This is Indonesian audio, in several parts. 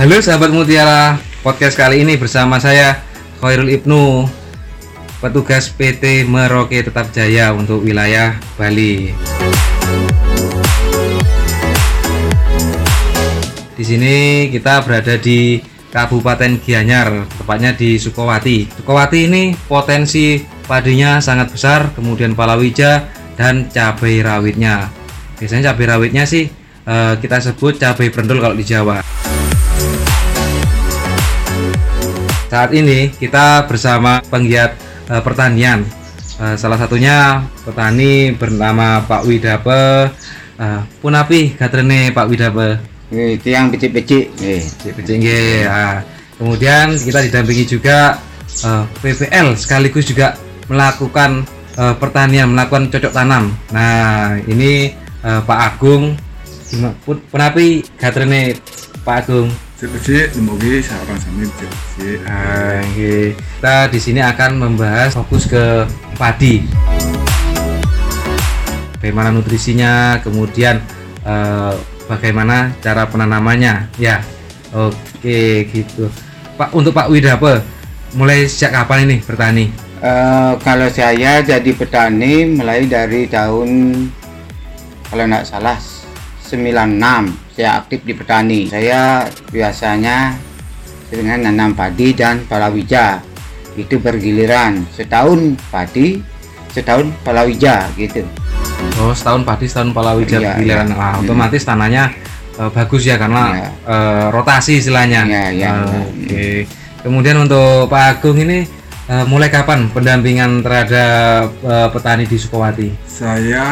Halo sahabat Mutiara, podcast kali ini bersama saya Khairul Ibnu, petugas PT Merauke Tetap Jaya untuk wilayah Bali. Di sini kita berada di Kabupaten Gianyar, tepatnya di Sukowati. Sukowati ini potensi padinya sangat besar, kemudian palawija dan cabai rawitnya. Biasanya cabai rawitnya sih eh, kita sebut cabai brendol kalau di Jawa. Saat ini kita bersama penggiat eh, pertanian. Eh, salah satunya petani bernama Pak Widape. Eh, Punapi gatrene Pak Widape. Eh, tiang becik-becik. Cik Becik nggih. Ah, kemudian kita didampingi juga eh, PPL sekaligus juga melakukan eh, pertanian, melakukan cocok tanam. Nah, ini eh, Pak Agung. Punapi gatrene Pak Agung. Cek-cek, semoga seorang sami cek-cek. Ah, nggih. Kita di sini akan membahas fokus ke padi. Bagaimana nutrisinya, kemudian eh, bagaimana cara penanamannya. Ya, oke gitu. Pak untuk Pak Widape, mulai sejak kapan ini bertani? eh, kalau saya jadi petani mulai dari tahun kalau nggak salah 96 saya aktif di petani. Saya biasanya dengan nanam padi dan palawija. Itu bergiliran setahun padi, setahun palawija gitu. Oh, setahun padi, setahun palawija Iya, giliran. iya. Ah, Hmm. otomatis tanahnya eh, bagus ya karena Iya. eh, rotasi istilahnya. Iya, iya, Ah, iya. Oke. Kemudian untuk Pak Agung ini eh, mulai kapan pendampingan terhadap eh, petani di Sukowati? Saya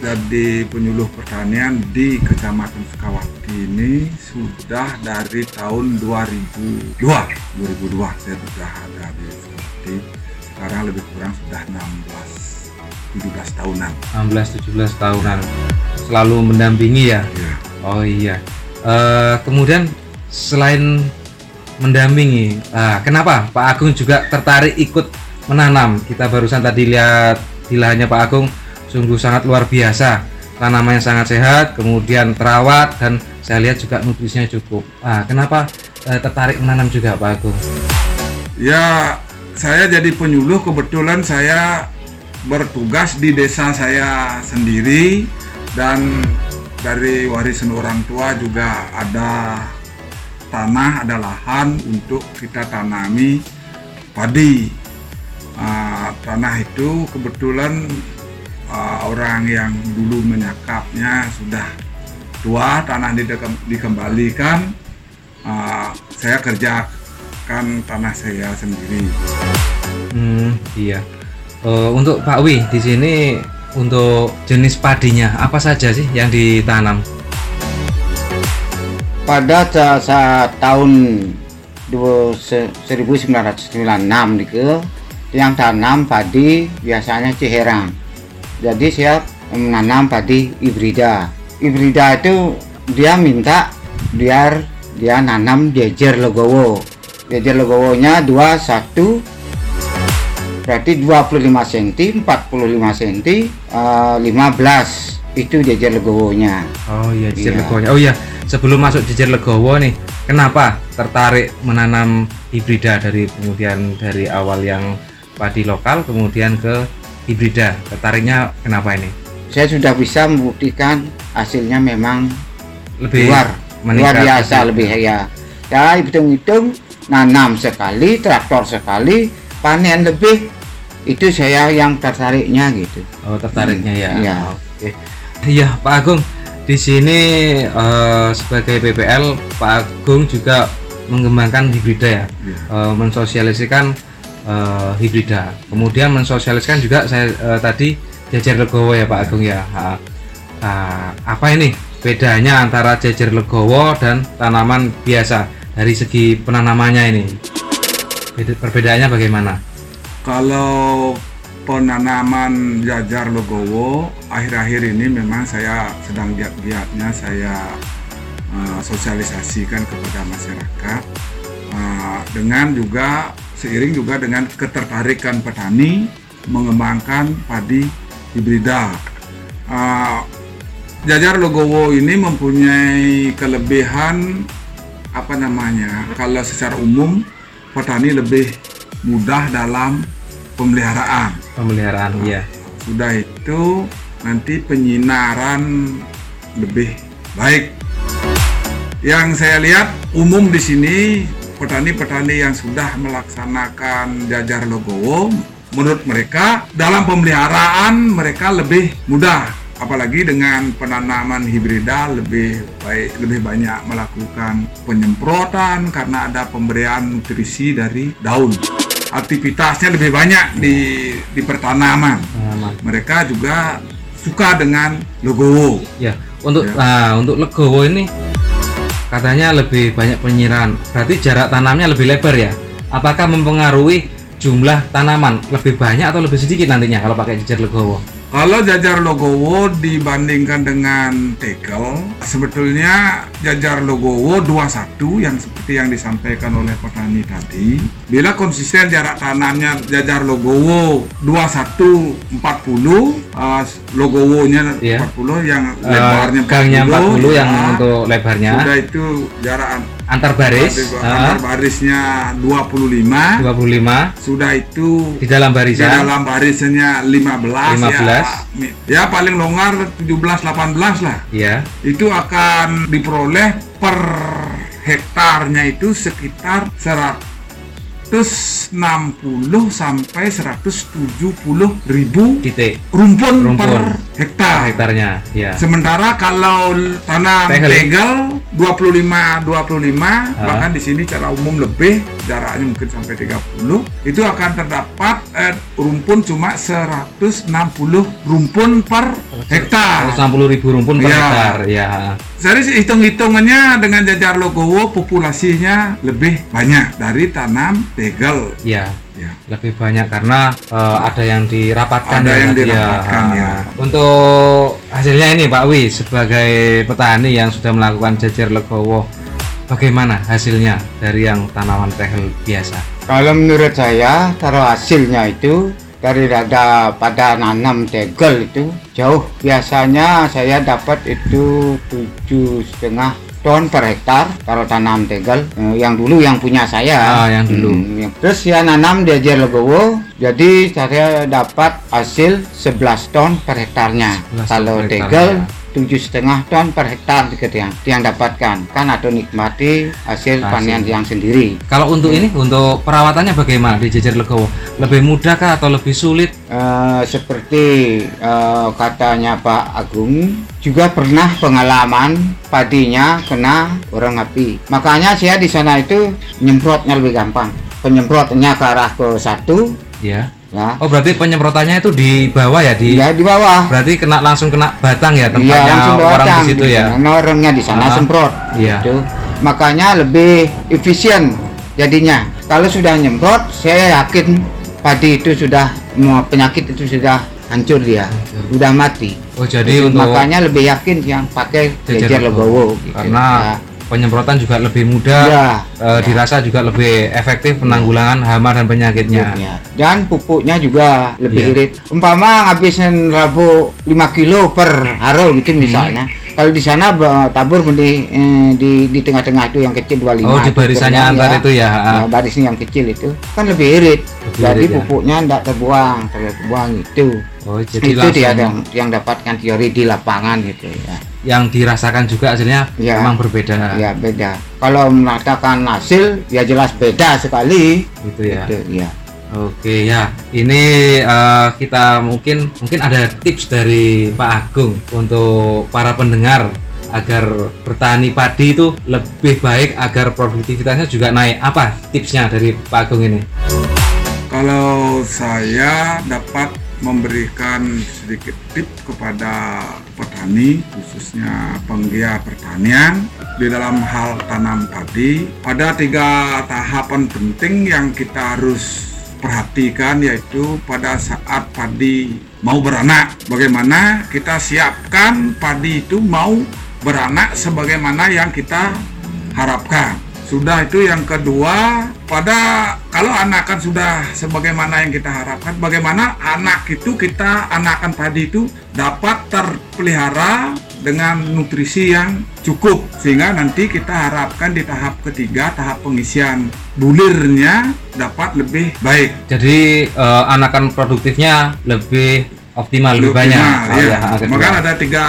jadi penyuluh pertanian di Kecamatan Sukawati ini sudah dari tahun 2002. 2002 saya sudah ada di Sukawati. Sekarang lebih kurang sudah 16 17 tahunan. 16-17 tahunan selalu mendampingi ya Ya. oh iya Eh, kemudian selain mendampingi. Ah, kenapa? Pak Agung juga tertarik ikut menanam. Kita barusan tadi lihat di lahannya Pak Agung sungguh sangat luar biasa. Tanamannya sangat sehat kemudian terawat dan saya lihat juga nutrisinya cukup. Ah, kenapa eh, tertarik menanam juga Pak Agung? Ya, saya jadi penyuluh kebetulan saya bertugas di desa saya sendiri dan dari warisan orang tua juga ada tanah, ada lahan untuk kita tanami padi. Ah, tanah itu kebetulan ah, orang yang dulu menyakapnya sudah tua, tanah dikembalikan. Ah, saya kerjakan tanah saya sendiri. Hmm, iya. Eh, untuk Pak Wi di sini untuk jenis padinya apa saja sih yang ditanam? Pada sa- saat tahun dua- se- 1996 gitu yang tanam padi biasanya ciherang jadi saya menanam padi hibrida. Hibrida itu dia minta biar dia nanam jejer legowo. Jejer legowonya 21 berarti 25 cm 45 cm eh, 15 itu jejer legowonya Oh iya, jejer Iya. legowo. Oh iya, sebelum masuk jejer legowo nih, kenapa tertarik menanam hibrida dari kemudian dari awal yang padi lokal kemudian ke hibrida? Tertariknya kenapa ini? saya sudah bisa membuktikan hasilnya memang Lebih luar luar biasa lebih ya ya hitung-hitung nanam sekali traktor sekali panen lebih itu saya yang tertariknya gitu Oh, tertariknya ya. Iya. Oke. Iya, Pak Agung. Di sini eh, sebagai PPL, Pak Agung juga mengembangkan hibrida ya. Iya. Eh, mensosialisasikan eh, hibrida. Kemudian mensosialisasikan juga saya eh, tadi jajar legowo ya Pak Agung ya. Ha. Ah, apa ini bedanya antara jajar legowo dan tanaman biasa dari segi penanamannya ini? Beda- Perbedaannya bagaimana? Kalau penanaman jajar legowo akhir-akhir ini memang saya sedang giat-giatnya saya uh, sosialisasikan kepada masyarakat Uh, dengan juga seiring juga dengan ketertarikan petani mengembangkan padi hibrida. Uh, Jajar Legowo ini mempunyai kelebihan apa namanya kalau secara umum petani lebih mudah dalam pemeliharaan Pemeliharaan, iya. sudah itu nanti penyinaran lebih baik. Yang saya lihat umum di sini petani-petani yang sudah melaksanakan jajar logowo menurut mereka dalam pemeliharaan mereka lebih mudah. Apalagi dengan penanaman hibrida lebih baik lebih banyak melakukan penyemprotan karena ada pemberian nutrisi dari daun. Aktivitasnya lebih banyak di di pertanaman. Mereka juga suka dengan logowo Ya, untuk Ya. nah, untuk legowo ini katanya lebih banyak penyiraman. Berarti jarak tanamnya lebih lebar ya? Apakah mempengaruhi jumlah tanaman lebih banyak atau lebih sedikit nantinya kalau pakai jajar legowo? Kalau jajar logowo dibandingkan dengan tegel, sebetulnya jajar logowo 21 yang seperti yang disampaikan oleh petani tadi. Bila konsisten jarak tanamnya jajar logowo 21 40, uh, logowonya Iya. 40 yang Eh, lebarnya gangnya 40 yang ya. untuk lebarnya Sudah itu jarak antar baris antar barisnya 25. 25 Sudah itu di dalam di barisan dalam barisnya 15, 15. ya. Ya paling longgar 17 18 lah. ya Itu akan diperoleh per hektarnya itu sekitar 160 sampai 170 ribu titik rumpun, Rumpun. per per hektar. hektarnya ya Sementara kalau tanam Tegel. tegel 25 25 bahkan di sini secara umum lebih jaraknya mungkin sampai 30 itu akan terdapat eh, rumpun cuma 160 rumpun per hektar. 160 ribu rumpun per Iya. hektar ya Jadi hitung-hitungannya dengan jajar logowo populasinya lebih banyak dari tanam tegel. ya Ya. lebih banyak karena eh, ada yang dirapatkan Ada ya, yang tadi dirapatkan, ya. Untuk hasilnya ini Pak Wi sebagai petani yang sudah melakukan jajar legowo, bagaimana hasilnya dari yang tanaman tehel biasa? Kalau menurut saya, taruh hasilnya itu dari rada pada nanam tegel itu jauh. Biasanya saya dapat itu tujuh setengah ton per hektar kalau tanam tegel. Eh, yang dulu yang punya saya. Ah, yang dulu. Hmm, yang- Terus saya nanam di Ajar Legowo, jadi saya dapat hasil 11 ton per hektarnya. 11 ton Kalau tegel ya. Tujuh setengah ton per hektar gitu yang yang dapatkan kan atau nikmati hasil Hasil. panen yang sendiri. Kalau untuk ini, untuk perawatannya bagaimana di jajar legowo? Lebih mudah kah atau lebih sulit? Eh, seperti eh, katanya Pak Agung juga pernah pengalaman padinya kena orang api. Makanya saya di sana itu nyemprotnya lebih gampang. Penyemprotnya ke arah ke satu, Ya. Ya, Oh berarti penyemprotannya itu di bawah ya di? ya di bawah. Berarti kena langsung kena batang ya Iya tempatnya langsung orang datang di situ ya? Nah, orangnya di sana Ah, semprot. iya. Gitu. Makanya lebih efisien jadinya. Kalau sudah nyemprot, saya yakin padi itu sudah mau penyakit itu sudah hancur dia, sudah mati. Oh jadi untuk makanya lebih yakin yang pakai jajar legowo gitu. karena penyemprotan juga lebih mudah, ya, eh, dirasa juga lebih efektif penanggulangan hama dan penyakitnya. ya. dan pupuknya juga lebih Iya. irit umpama ngabisin rabu 5 kilo per haro gitu Hmm. misalnya kalau di sana tabur di eh, di di tengah-tengah itu yang kecil 25 Oh di barisannya antar ya. itu ya? Nah, barisnya yang kecil itu kan lebih irit Lebih jadi irit, ya. pupuknya tidak terbuang terbuang itu Oh jadi itu langsung dia yang yang dapatkan teori di lapangan gitu ya yang dirasakan juga hasilnya Ya. memang berbeda. ya beda kalau mengatakan hasil ya jelas beda sekali Gitu ya. Gitu, ya Oke ya, ini eh, kita mungkin mungkin ada tips dari Pak Agung untuk para pendengar agar bertani padi itu lebih baik agar produktivitasnya juga naik. Apa tipsnya dari Pak Agung ini? Kalau saya dapat memberikan sedikit tips kepada petani khususnya penggiat pertanian di dalam hal tanam padi ada tiga tahapan penting yang kita harus perhatikan yaitu pada saat padi mau beranak bagaimana kita siapkan padi itu mau beranak sebagaimana yang kita harapkan sudah itu yang kedua pada kalau anakan sudah sebagaimana yang kita harapkan bagaimana anak itu kita anakan padi itu dapat terpelihara dengan nutrisi yang cukup. Sehingga nanti kita harapkan di tahap ketiga tahap pengisian bulirnya dapat lebih baik. Jadi eh, anakan produktifnya lebih optimal, lebih, banyak. optimal, Oh, ya. ya, ah, kedua. Maka ada tiga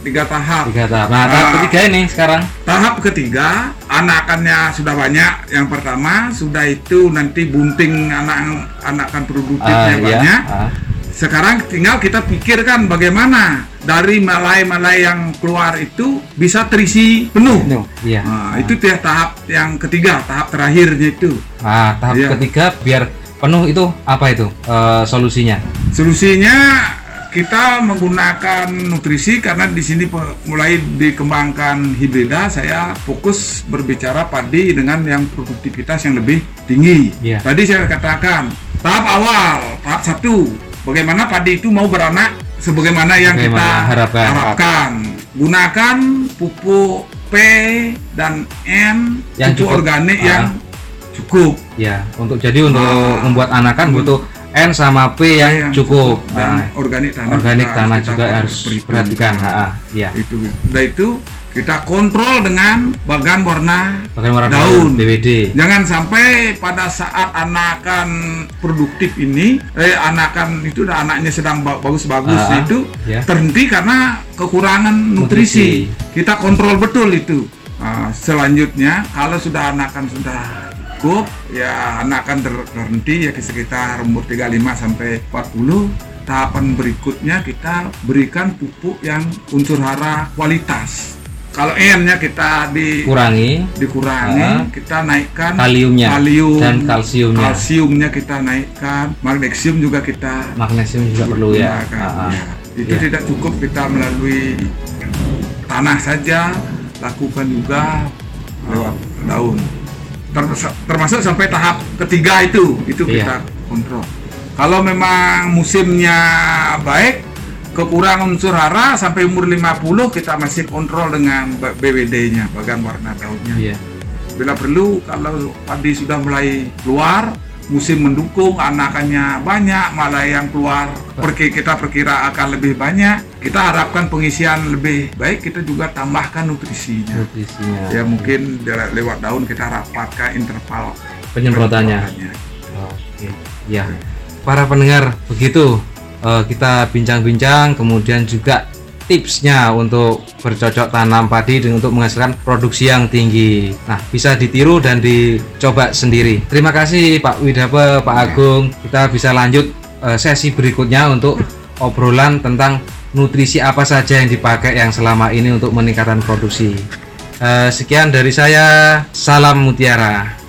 tiga tahap tiga tahap. Nah, tahap Ah. ketiga ini sekarang. Tahap ketiga, anakannya sudah banyak. Yang pertama, sudah itu nanti bunting anak anakan produktifnya Ah, iya. banyak. Ah. Sekarang tinggal kita pikirkan bagaimana dari malai-malai yang keluar itu bisa terisi penuh. Iya. Nah, itu dia tahap yang ketiga, tahap terakhirnya itu. Nah, tahap Iya. ketiga biar penuh itu apa itu eh, solusinya? Solusinya kita menggunakan nutrisi karena di sini mulai dikembangkan hibrida saya fokus berbicara padi dengan yang produktivitas yang lebih tinggi. Iya. Tadi saya katakan tahap awal, tahap satu, bagaimana padi itu mau beranak sebagaimana yang Bagaimana kita harapkan. harapkan. Gunakan pupuk P dan N Yang pupuk cukup. organik Ah. yang cukup. Ya, untuk jadi untuk Ah. membuat anakan butuh N sama P yang Yang cukup. dan Nah, organik tanah organik juga tanah juga harus perhitungkan. perhatikan. Ha, ha, ya. itu udah itu kita kontrol dengan bagan warna Bagaimana daun BWD? jangan sampai pada saat anakan produktif ini eh anakan itu udah anaknya sedang ba- bagus-bagus Ah, itu ya. terhenti karena kekurangan nutrisi, kita kontrol betul itu Ah, selanjutnya kalau sudah anakan sudah cukup ya anakan ter- terhenti ya di sekitar umur 35 sampai 40 tahapan berikutnya kita berikan pupuk yang unsur hara kualitas kalau N-nya kita di Kurangi dikurangi, Ah. kita naikkan Kaliumnya kalium dan kalsiumnya. kalsiumnya kita naikkan, magnesium juga kita magnesium juga perlu ya. Ha, ha. Ya, Itu Ya. tidak cukup kita melalui tanah saja, lakukan juga lewat daun. Ter- termasuk sampai tahap ketiga itu, itu Iya. kita kontrol. Kalau memang musimnya baik, kekurangan unsur hara sampai umur 50 kita masih kontrol dengan BWD-nya, bagan warna daunnya. Iya. Bila perlu kalau padi sudah mulai keluar, musim mendukung, anakannya banyak, malah yang keluar pergi kita perkira akan lebih banyak. Kita harapkan pengisian lebih baik, kita juga tambahkan nutrisinya. Nutrisinya. Ya mungkin le- lewat daun kita rapatkan interval Penyemprotannya. penyemprotannya. Oke, ya. Para pendengar, begitu eh, kita bincang-bincang, kemudian juga tipsnya untuk bercocok tanam padi dan untuk menghasilkan produksi yang tinggi. Nah, bisa ditiru dan dicoba sendiri. Terima kasih Pak Widape, Pak Agung. Kita bisa lanjut eh, sesi berikutnya untuk obrolan tentang nutrisi apa saja yang dipakai yang selama ini untuk meningkatkan produksi. Eh, sekian dari saya, salam mutiara.